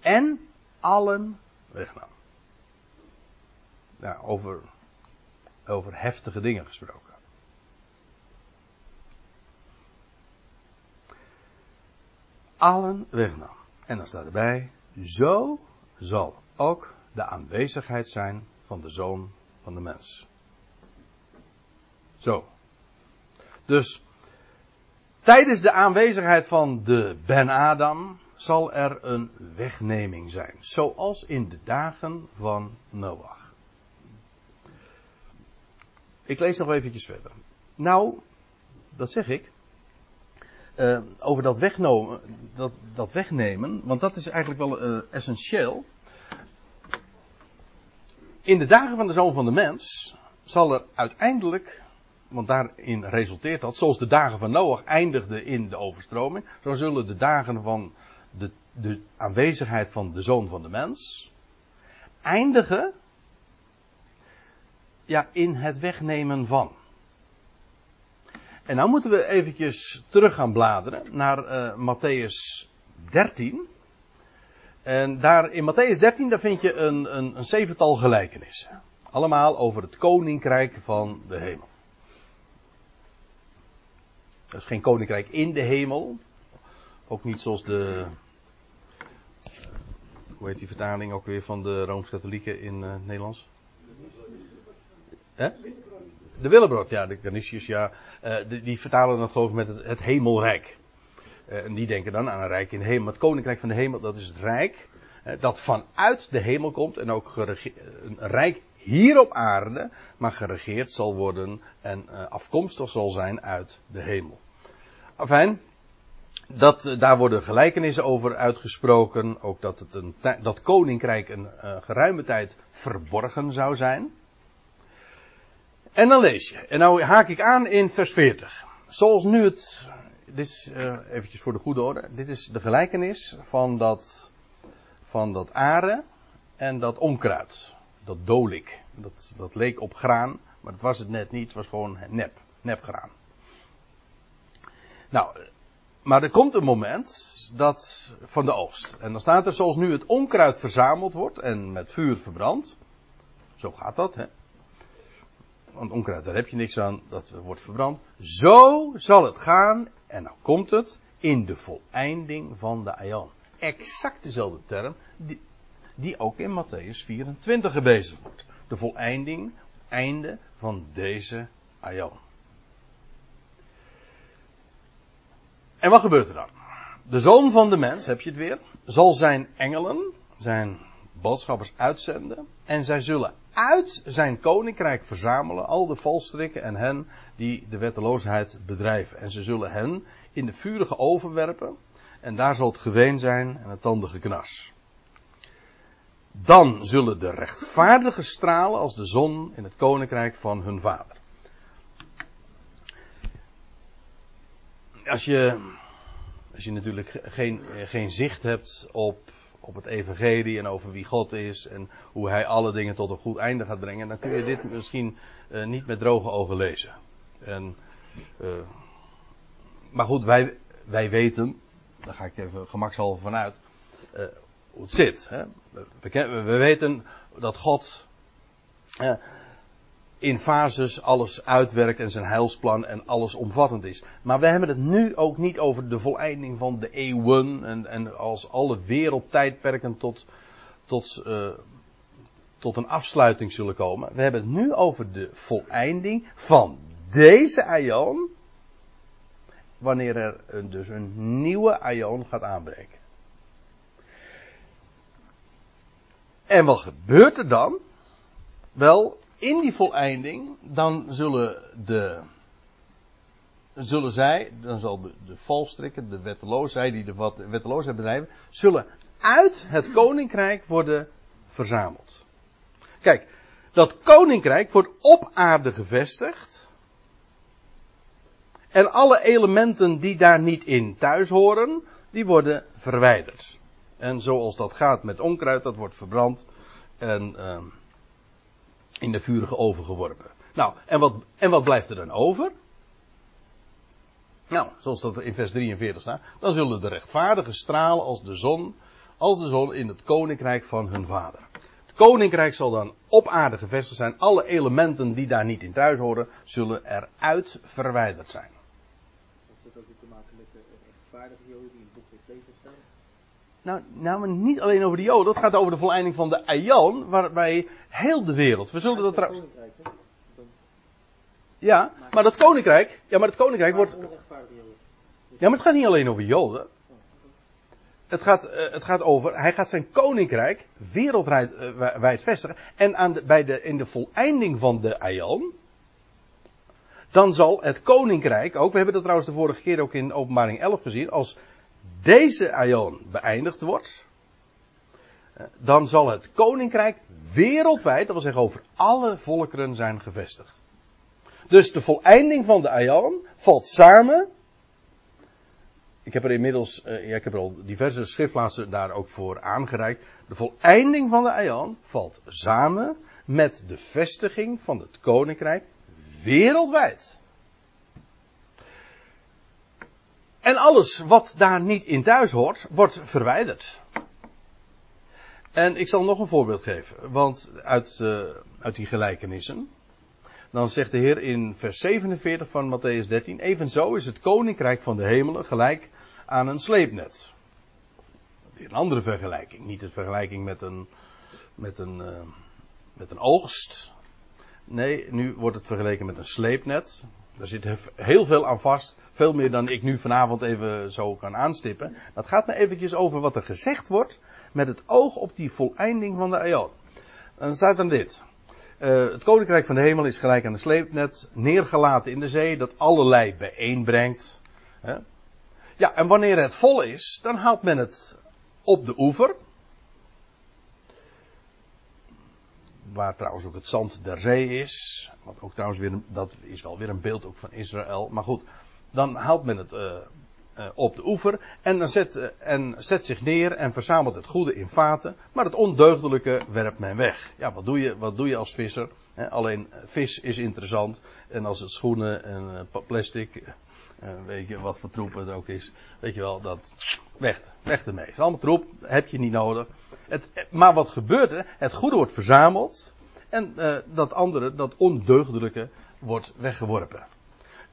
En allen wegnam. Ja, over, over heftige dingen gesproken. Allen wegnam. En dan staat erbij, zo zal ook de aanwezigheid zijn van de zoon van de mens. Zo. Dus Tijdens de aanwezigheid van de Ben Adam zal er een wegneming zijn, zoals in de dagen van Noach. Ik lees nog eventjes verder. Nou, dat zeg ik. Uh, over dat, wegnemen, dat, dat wegnemen, want dat is eigenlijk wel uh, essentieel. In de dagen van de zoon van de mens zal er uiteindelijk want daarin resulteert dat, zoals de dagen van Noach eindigden in de overstroming, zo zullen de dagen van de, de aanwezigheid van de zoon van de mens eindigen ja, in het wegnemen van. En nou moeten we eventjes terug gaan bladeren naar uh, Matthäus 13. En daar in Matthäus 13 daar vind je een, een, een zevental gelijkenissen. Allemaal over het koninkrijk van de hemel. Dat is geen koninkrijk in de hemel. Ook niet zoals de. Hoe heet die vertaling ook weer van de Rooms-Katholieken in uh, Nederlands? Hè? De Willebrood, ja, de Canisius, ja. Uh, die, die, vertalen dat geloof ik met het, het hemelrijk. En die denken dan aan een rijk in de hemel. Het koninkrijk van de hemel, dat is het rijk. Dat vanuit de hemel komt. En ook een rijk hier op aarde. Maar geregeerd zal worden. En afkomstig zal zijn uit de hemel. Afijn. Dat, daar worden gelijkenissen over uitgesproken. Ook dat, het een, dat koninkrijk een geruime tijd verborgen zou zijn. En dan lees je. En nou haak ik aan in vers 40. Zoals nu het. Dit is eventjes voor de goede orde. Dit is de gelijkenis van dat. Van dat aren en dat onkruid. Dat dolik. Dat, dat leek op graan. Maar dat was het net niet. Het was gewoon nep. Nepgraan. Nou. Maar er komt een moment. Dat van de oogst. En dan staat er zoals nu het onkruid verzameld wordt. En met vuur verbrandt. Zo gaat dat hè want onkruid, daar heb je niks aan, dat wordt verbrand. Zo zal het gaan, en nou komt het, in de voleinding van de aion. Exact dezelfde term, die, die ook in Matthäus 24 gebezigd wordt. De voleinding, einde van deze aion. En wat gebeurt er dan? De zoon van de mens, heb je het weer, zal zijn engelen, zijn boodschappers uitzenden. En zij zullen uit zijn koninkrijk verzamelen al de valstrikken en hen die de wetteloosheid bedrijven. En ze zullen hen in de vurige oven werpen. En daar zal het geween zijn en het tandige knas. Dan zullen de rechtvaardigen stralen als de zon in het koninkrijk van hun vader. Als je, als je natuurlijk geen, geen zicht hebt op op het evangelie en over wie God is en hoe hij alle dingen tot een goed einde gaat brengen, dan kun je dit misschien uh, niet met droge ogen lezen. En, uh, maar goed, wij, wij weten, daar ga ik even gemakshalve vanuit, uh, hoe het zit. Hè? We, we, weten dat God in fases alles uitwerkt en zijn heilsplan en alles omvattend is. Maar we hebben het nu ook niet over de voleinding van de eeuwen en, en als alle wereldtijdperken tot, tot, uh, tot een afsluiting zullen komen. We hebben het nu over de voleinding van deze aion, wanneer er dus een nieuwe aion gaat aanbreken. En wat gebeurt er dan? Wel, in die voleinding, dan zullen de, zullen zij, dan zal de, de valstrikken, de wetteloosheid, die de wetteloosheid bedrijven, zullen uit het koninkrijk worden verzameld. Kijk, dat koninkrijk wordt op aarde gevestigd. En alle elementen die daar niet in thuis horen, die worden verwijderd. En zoals dat gaat met onkruid, dat wordt verbrand. En, uh, in de vurige oven geworpen. Nou, en wat, en wat blijft er dan over? Nou, zoals dat in vers 43 staat. Dan zullen de rechtvaardigen stralen als de zon, als de zon in het koninkrijk van hun vader. Het koninkrijk zal dan op aarde gevestigd zijn. Alle elementen die daar niet in thuis horen, zullen eruit verwijderd zijn. Heeft dat ook te maken met de rechtvaardige joden die in het boek des levens staan? Nou, nou, niet alleen over de Joden. Het gaat over de voleinding van de Aion, waarbij heel de wereld. We zullen dat trouwens. Ja, maar dat koninkrijk. Ja, maar het koninkrijk wordt. Ja, maar het gaat niet alleen over Joden. Het gaat, uh, het gaat over, hij gaat zijn koninkrijk wereldwijd uh, vestigen. En aan de, bij de, in de voleinding van de Aion. Dan zal het koninkrijk ook, we hebben dat trouwens de vorige keer ook in openbaring 11 gezien, als deze aion beëindigd wordt, eh, dan zal het koninkrijk wereldwijd, dat wil zeggen over alle volkeren zijn gevestigd. Dus de voleinding van de aion valt samen. Ik heb er inmiddels, uh, ja, ik heb er al diverse schriftplaatsen daar ook voor aangereikt. De voleinding van de aion valt samen met de vestiging van het koninkrijk wereldwijd. En alles wat daar niet in thuis hoort, wordt verwijderd. En ik zal nog een voorbeeld geven, want uit, uh, uit die gelijkenissen. Dan zegt de Heer in vers 47 van Matthäus 13: Evenzo is het koninkrijk van de hemelen gelijk aan een sleepnet. Een andere vergelijking. Niet een vergelijking met een, met een, uh, met een oogst. Nee, nu wordt het vergeleken met een sleepnet. Daar zit heel veel aan vast. Veel meer dan ik nu vanavond even zo kan aanstippen. Dat gaat me eventjes over wat er gezegd wordt met het oog op die voleinding van de eon. Dan staat dan dit. Uh, het koninkrijk van de hemel is gelijk aan een sleepnet, neergelaten in de zee, dat allerlei bijeenbrengt. Ja, en wanneer het vol is, dan haalt men het op de oever. Waar trouwens ook het zand der zee is. Wat ook trouwens weer, dat is wel weer een beeld ook van Israël. Maar goed, dan haalt men het uh, uh, op de oever. En, dan zet, uh, en zet zich neer en verzamelt het goede in vaten. Maar het ondeugdelijke werpt men weg. Ja, wat doe je, wat doe je als visser? Alleen vis is interessant. En als het schoenen en plastic. weet je wat voor troep het ook is. Weet je wel, dat. Weg, weg ermee. Het is allemaal troep, heb je niet nodig. Het, maar wat gebeurt er? Het goede wordt verzameld. En dat andere, dat ondeugdelijke, wordt weggeworpen.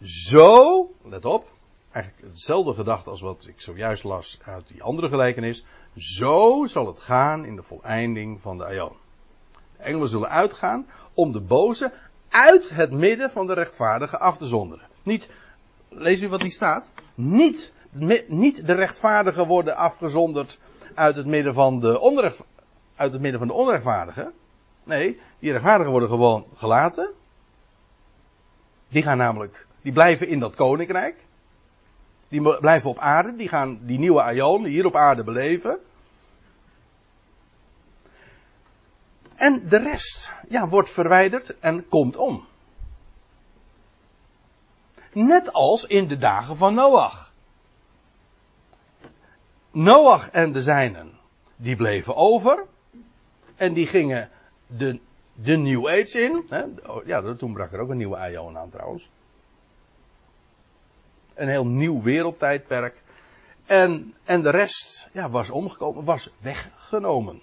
Zo, let op, eigenlijk hetzelfde gedachte als wat ik zojuist las uit die andere gelijkenis. Zo zal het gaan in de voleinding van de Aion. Engelen zullen uitgaan om de boze uit het midden van de rechtvaardigen af te zonderen. Niet, lees u wat hier staat? Niet, niet de rechtvaardigen worden afgezonderd uit het midden van de, onrecht, uit het midden van de onrechtvaardigen. Nee, die rechtvaardigen worden gewoon gelaten. Die gaan namelijk die blijven in dat koninkrijk. Die blijven op aarde. Die gaan die nieuwe Aion hier op aarde beleven. En de rest ja, wordt verwijderd en komt om. Net als in de dagen van Noach. Noach en de zijnen, die bleven over. En die gingen de, de New Age in. Hè? Ja, toen brak er ook een nieuwe Aion aan trouwens een heel nieuw wereldtijdperk. En, en de rest ja, was omgekomen, was weggenomen.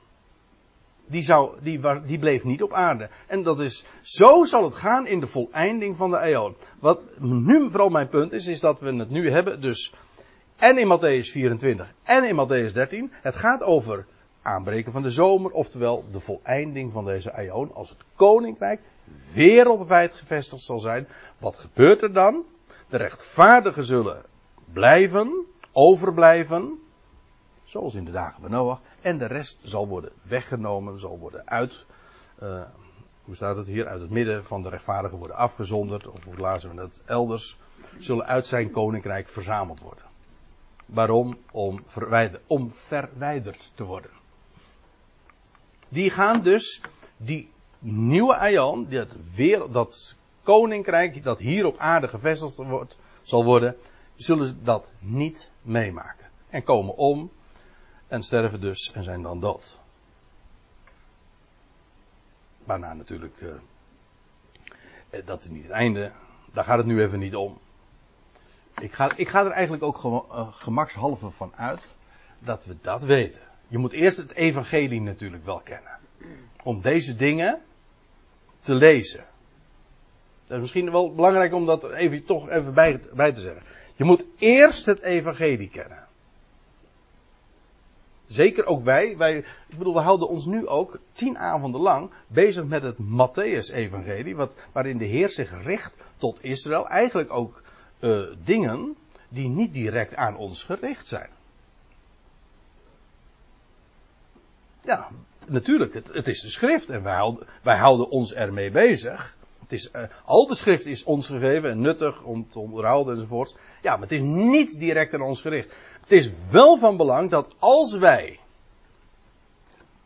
Die, zou, die, die bleef niet op aarde. En dat is, zo zal het gaan in de voleinding van de eeuw. Wat nu vooral mijn punt is, is dat we het nu hebben, dus en in Matthäus 24 en in Matthäus 13. Het gaat over aanbreken van de zomer, oftewel de voleinding van deze eeuw. Als het koninkrijk wereldwijd gevestigd zal zijn. Wat gebeurt er dan? De rechtvaardigen zullen blijven, overblijven, zoals in de dagen van Noach. En de rest zal worden weggenomen, zal worden uit, uh, hoe staat het hier, uit het midden van de rechtvaardigen worden afgezonderd, of hoe lazen we het elders, zullen uit zijn koninkrijk verzameld worden. Waarom? Om, om verwijderd te worden. Die gaan dus, die nieuwe Aion, dat, weer, dat koninkrijk dat hier op aarde gevestigd wordt, zal worden, zullen ze dat niet meemaken. En komen om en sterven dus en zijn dan dood. Waarna natuurlijk, uh, dat is niet het einde, daar gaat het nu even niet om. Ik ga, ik ga er eigenlijk ook uh, gemakshalve van uit dat we dat weten. Je moet eerst het evangelie natuurlijk wel kennen. Om deze dingen te lezen. Dat is misschien wel belangrijk om dat even, toch even bij, bij te zeggen. Je moet eerst het evangelie kennen. Zeker ook wij, wij, ik bedoel, we houden ons nu ook tien avonden lang bezig met het Matthäus-evangelie, wat, waarin de Heer zich richt tot Israël. Eigenlijk ook uh, dingen die niet direct aan ons gericht zijn. Ja, natuurlijk, het, het is de schrift en wij houden, wij houden ons ermee bezig. Het is, uh, al de schrift is ons gegeven en nuttig om te onderhouden enzovoorts. Ja, maar het is niet direct aan ons gericht. Het is wel van belang dat als wij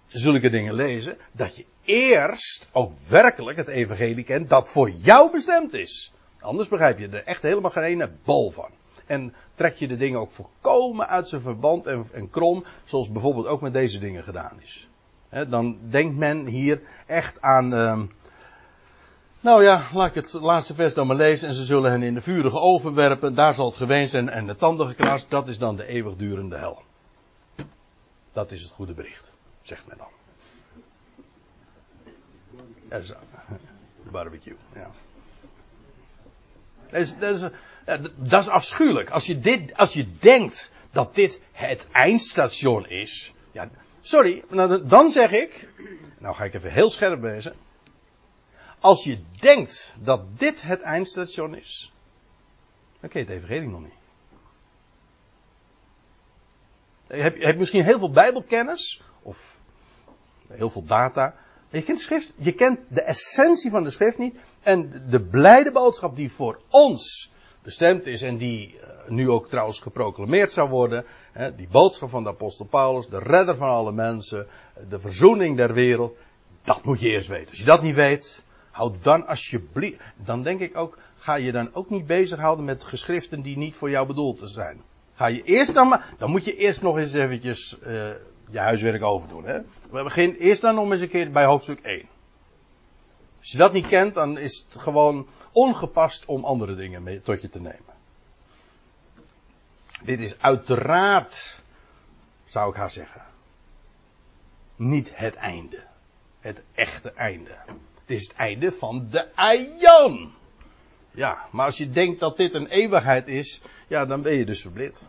zulke dingen lezen, dat je eerst ook werkelijk het evangelie kent dat voor jou bestemd is. Anders begrijp je er echt helemaal geen ene bal van. En trek je de dingen ook volkomen uit zijn verband en, en krom, zoals bijvoorbeeld ook met deze dingen gedaan is. Dan denkt men hier echt aan, uh, nou ja, laat ik het laatste vers dan maar lezen. En ze zullen hen in de vurige oven werpen. Daar zal het geweest zijn en de tanden geknarst. Dat is dan de eeuwigdurende hel. Dat is het goede bericht, zegt men dan. Barbecue, ja. Dat is, is, dat is afschuwelijk. Als je, dit, als je denkt dat dit het eindstation is. Ja, sorry, dan zeg ik. Nou ga ik even heel scherp wezen. als je denkt dat dit het eindstation is, dan ken je het evangelie nog niet. Je hebt, misschien heel veel bijbelkennis, of heel veel data, je kent schrift, je kent de essentie van de schrift niet, en de blijde boodschap die voor ons bestemd is en die eh, nu ook trouwens geproclameerd zou worden, hè, die boodschap van de apostel Paulus, de redder van alle mensen, de verzoening der wereld, dat moet je eerst weten. Als je dat niet weet, houd dan alsjeblieft, dan denk ik ook, ga je dan ook niet bezighouden met geschriften die niet voor jou bedoeld zijn. Ga je eerst dan maar, dan moet je eerst nog eens eventjes uh, je huiswerk overdoen. Hè? We beginnen eerst dan nog eens een keer bij hoofdstuk 1. Als je dat niet kent, dan is het gewoon ongepast om andere dingen mee tot je te nemen. Dit is uiteraard, zou ik haar zeggen, niet het einde. Het echte einde. Het is het einde van de Aion. Ja, maar als je denkt dat dit een eeuwigheid is, ja, dan ben je dus verblind.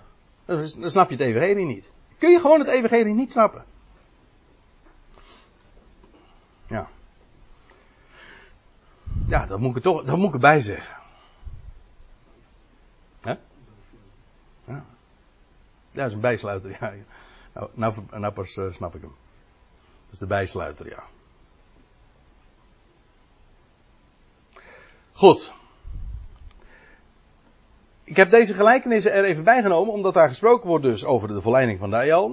Dan snap je het evangelie niet. Kun je gewoon het evangelie niet snappen. Ja. Ja, dat moet ik toch, dat moet ik erbij zeggen. Hè? Ja. Dat is een bijsluiter, ja. Nou, nou, nou pas uh, snap ik hem. Dat is de bijsluiter, ja. Goed. Ik heb deze gelijkenissen er even bij genomen, omdat daar gesproken wordt dus over de verleiding van de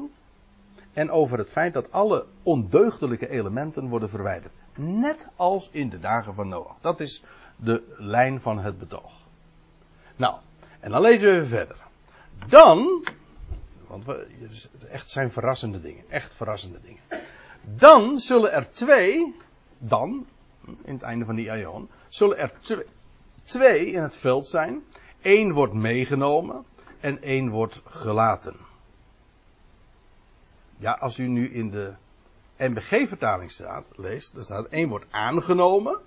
En over het feit dat alle ondeugdelijke elementen worden verwijderd. Net als in de dagen van Noach. Dat is de lijn van het betoog. Nou, en dan lezen we verder. Dan, want we, echt zijn verrassende dingen. Echt verrassende dingen. Dan zullen er twee, dan, in het einde van die aion, zullen er twee in het veld zijn Eén wordt meegenomen en één wordt gelaten. Ja, als u nu in de NBG-vertaling staat, leest, dan staat één wordt aangenomen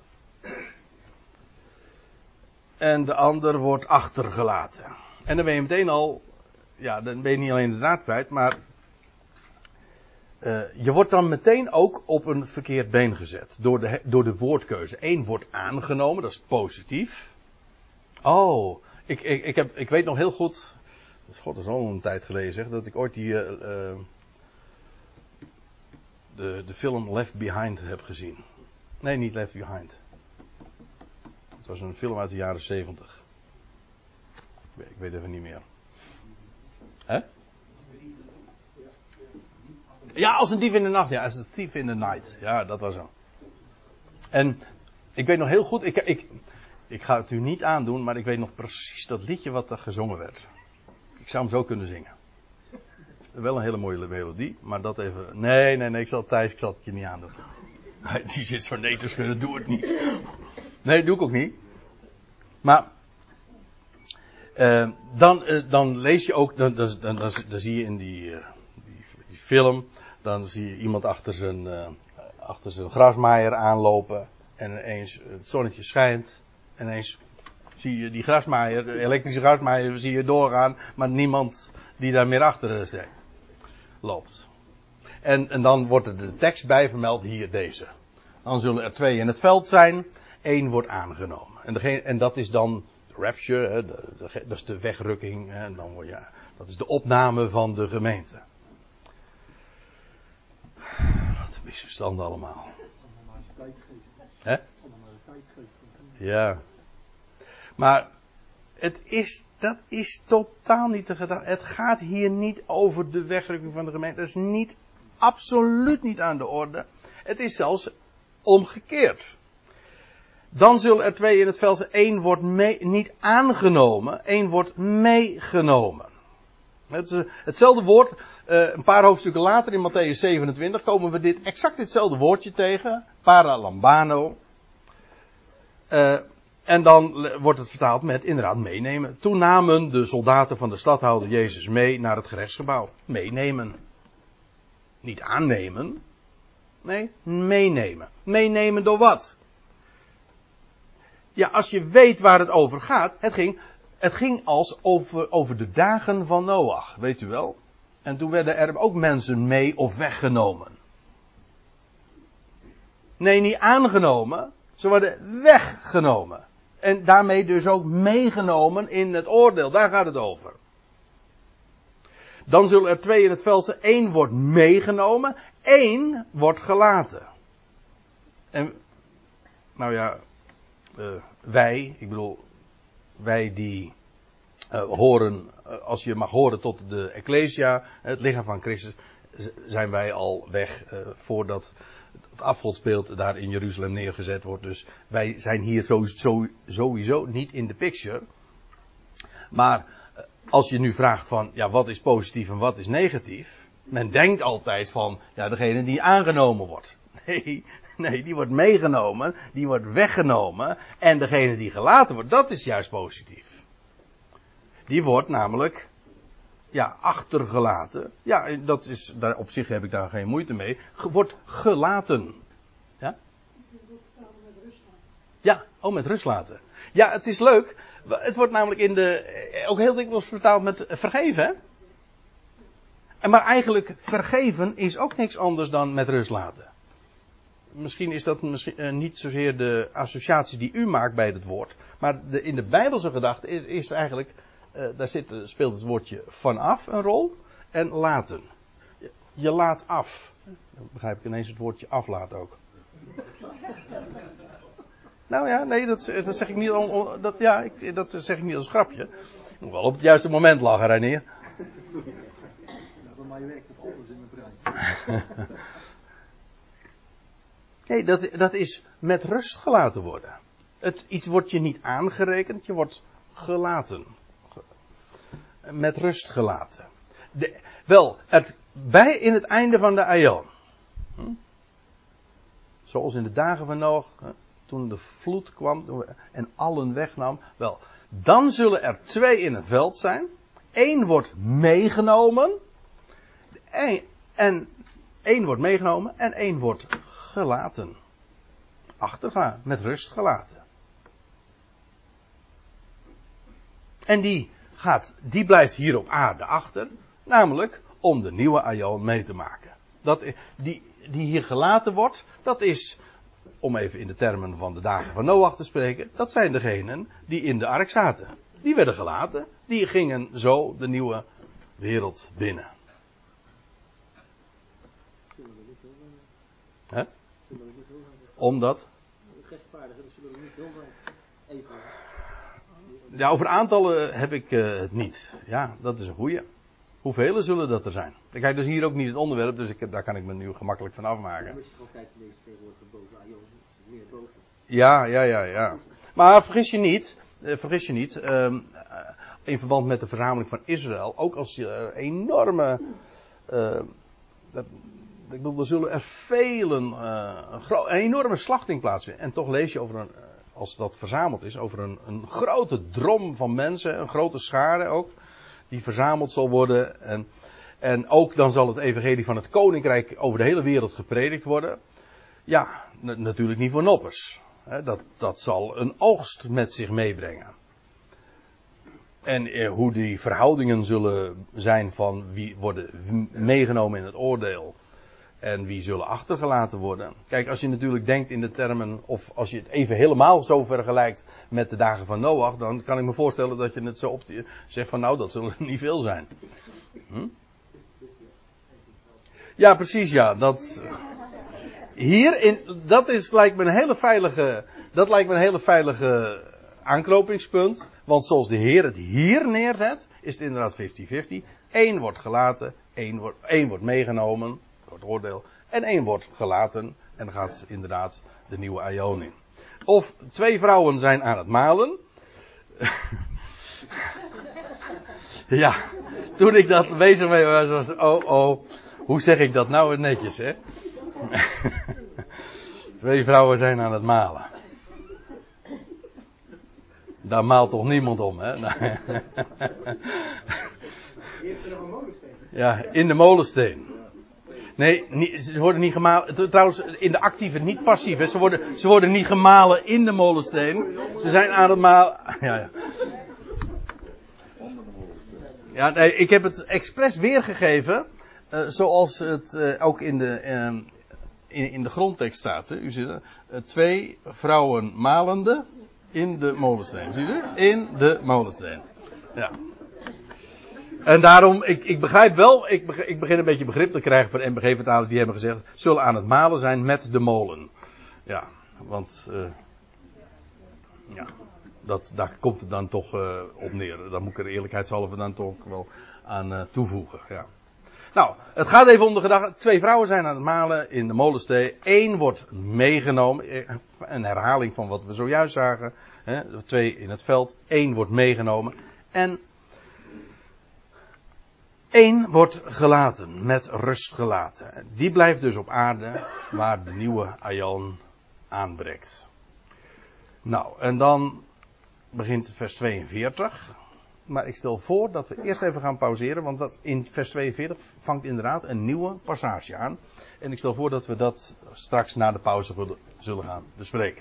en de ander wordt achtergelaten. En dan ben je meteen al, ja, dan ben je niet alleen de draad kwijt, maar uh, je wordt dan meteen ook op een verkeerd been gezet door de, door de woordkeuze. Eén wordt aangenomen, dat is positief. Oh, ik, ik, ik, heb, ik weet nog heel goed. God, dat is al een tijd geleden zeg. Dat ik ooit die. Uh, de, de film Left Behind heb gezien. Nee, niet Left Behind. Het was een film uit de jaren 70. Ik weet even niet meer. Hè? Ja, als een dief in de nacht. Ja, als een thief in the night. Ja, dat was zo. En ik weet nog heel goed. Ik, ik, ik ga het u niet aandoen, maar ik weet nog precies dat liedje wat er gezongen werd. Ik zou hem zo kunnen zingen. Wel een hele mooie melodie, maar dat even. Nee, nee, nee, ik zal Thijs, het niet aandoen. Die zit voor nee te schudden, doe het niet. Nee, doe ik ook niet. Maar. Uh, dan, uh, dan lees je ook, dan, dan, dan, zie je in die, uh, die, die, film, dan zie je iemand achter zijn, achter zijn grasmaaier aanlopen. En ineens het zonnetje schijnt. En ineens zie je die grasmaaier, de elektrische grasmaaier, zie je doorgaan, maar niemand die daar meer achter loopt. En, en dan wordt er de tekst bij vermeld, hier deze. Dan zullen er twee in het veld zijn, één wordt aangenomen. En, degene, en dat is dan rapture, hè, de, dat is de wegrukking, hè, en dan je, dat is de opname van de gemeente. Wat een misverstand allemaal. Hè? Ja. Maar het is, dat is totaal niet de gedachte. Het gaat hier niet over de wegrukking van de gemeente. Dat is niet, absoluut niet aan de orde. Het is zelfs omgekeerd. Dan zullen er twee in het veld zijn. Eén wordt mee, niet aangenomen, één wordt meegenomen. Het, hetzelfde woord, eh, een paar hoofdstukken later in Matthäus 27 komen we dit exact hetzelfde woordje tegen. Paralambano. Uh, en dan wordt het vertaald met inderdaad meenemen. Toen namen de soldaten van de stadhouder Jezus mee naar het gerechtsgebouw. Meenemen. Niet aannemen. Nee, meenemen. Meenemen door wat? Ja, als je weet waar het over gaat. Het ging, het ging als over, over de dagen van Noach, weet u wel. En toen werden er ook mensen mee of weggenomen. Nee, niet aangenomen. Ze worden weggenomen. En daarmee dus ook meegenomen in het oordeel. Daar gaat het over. Dan zullen er twee in het veld zijn. Eén wordt meegenomen. één wordt gelaten. En, nou ja, uh, wij, ik bedoel, wij die uh, horen, uh, als je mag horen tot de Ecclesia, het lichaam van Christus, zijn wij al weg voordat het afgodsbeeld daar in Jeruzalem neergezet wordt. Dus wij zijn hier sowieso, sowieso niet in de picture. Maar als je nu vraagt van, ja, wat is positief en wat is negatief? Men denkt altijd van, ja, degene die aangenomen wordt. <laughs> Nee, nee, die wordt meegenomen, die wordt weggenomen. En degene die gelaten wordt, dat is juist positief. Die wordt namelijk, ja, achtergelaten. Ja, dat is, daar, op zich heb ik daar geen moeite mee. Wordt gelaten. Ja? Ja, oh, met rust laten. Ja, het is leuk. Het wordt namelijk in de, ook heel dikwijls vertaald met vergeven. Hè? En maar eigenlijk vergeven is ook niks anders dan met rust laten. Misschien is dat misschien, uh, niet zozeer de associatie die u maakt bij het woord. Maar de, in de Bijbelse gedachte is eigenlijk, uh, daar zit, speelt het woordje vanaf een rol. En laten. Je, laat af. Dan begrijp ik ineens het woordje aflaat ook. Nou ja, nee, dat, dat zeg ik niet dat, ja, ik, dat zeg ik niet als grapje. Ik moet wel op het juiste moment lachen, Reinier. Het in mijn. Nee, dat, dat is met rust gelaten worden. Het, iets wordt je niet aangerekend, je wordt gelaten. Met rust gelaten. De, wel, het, bij in het einde van de aion. Hm? Zoals in de dagen van Noach, toen de vloed kwam en allen wegnam. Wel, dan zullen er twee in het veld zijn. Eén wordt meegenomen. En één wordt meegenomen en één wordt gelaten. Achtergaan, met rust gelaten. En die gaat, die blijft hier op aarde achter. Namelijk om de nieuwe Aion mee te maken. Dat, die, die hier gelaten wordt, dat is om even in de termen van de dagen van Noach te spreken, dat zijn degenen die in de ark zaten. Die werden gelaten, die gingen zo de nieuwe wereld binnen. Hè? Omdat? Het dat zullen niet heel even. Ja, over aantallen heb ik uh, het niet. Ja, dat is een goeie. Hoeveel zullen dat er zijn? Kijk, dus hier ook niet het onderwerp, dus ik heb, daar kan ik me nu gemakkelijk van afmaken. Ja. Ja, ja, ja, ja. Maar vergis je niet, eh, vergis je niet, uh, in verband met de verzameling van Israël, ook als je er enorme, uh, dat, ik bedoel, er zullen er velen, uh, een, een, enorme slachting plaatsvinden. En toch lees je over een, als dat verzameld is, over een, een grote drom van mensen, een grote schare ook, die verzameld zal worden. En, en ook dan zal het evangelie van het koninkrijk over de hele wereld gepredikt worden. Ja, natuurlijk niet voor noppers. Dat, dat zal een oogst met zich meebrengen. En eh, hoe die verhoudingen zullen zijn van wie worden meegenomen in het oordeel en wie zullen achtergelaten worden. Kijk, als je natuurlijk denkt in de termen, of als je het even helemaal zo vergelijkt met de dagen van Noach, dan kan ik me voorstellen dat je het zo op zegt van nou, dat zullen er niet veel zijn. Hm? Ja, precies, ja. Dat, hier, in, dat is, lijkt me een hele veilige, dat lijkt me een hele veilige aanknopingspunt. Want zoals de Heer het hier neerzet, is het inderdaad 50-50. Eén wordt gelaten, één wordt, één wordt meegenomen het oordeel. En één wordt gelaten en gaat inderdaad de nieuwe Aion in. Of twee vrouwen zijn aan het malen. <laughs> ja, toen ik dat bezig mee was, was oh oh, hoe zeg ik dat nou netjes hè? <laughs> twee vrouwen zijn aan het malen. Daar maalt toch niemand om, hè? <laughs> ja, in de molensteen. Nee, niet, ze worden niet gemalen. Trouwens, in de actieve, niet passief. Ze, worden, ze worden niet gemalen in de molensteen. Ze zijn aan het malen. <laughs> Ja, ja. Ja, nee, ik heb het expres weergegeven. Uh, zoals het uh, ook in de, uh, in, in de grondtekst staat. Hè? U ziet er, eh, twee vrouwen malende in de molensteen. Zie je? In de molensteen. Ja. En daarom, ik, ik begrijp wel, ik, beg- ik begin een beetje begrip te krijgen van MBG-vertalers die hebben gezegd, zullen aan het malen zijn met de molen. Ja, want, eh, ja, dat, daar komt het dan toch eh, op neer. Daar moet ik er eerlijkheidshalve dan toch wel aan eh, toevoegen, ja. Nou, het gaat even om de gedachte. Twee vrouwen zijn aan het malen in de molenstee. Eén wordt meegenomen. Een herhaling van wat we zojuist zagen. Hè, twee in het veld. Eén wordt meegenomen. En één wordt gelaten. Met rust gelaten. Die blijft dus op aarde. Waar de nieuwe Aion aanbreekt. Nou, en dan begint vers 42. Maar ik stel voor dat we eerst even gaan pauzeren, want dat in vers 42 vangt inderdaad een nieuwe passage aan. En ik stel voor dat we dat straks na de pauze zullen gaan bespreken.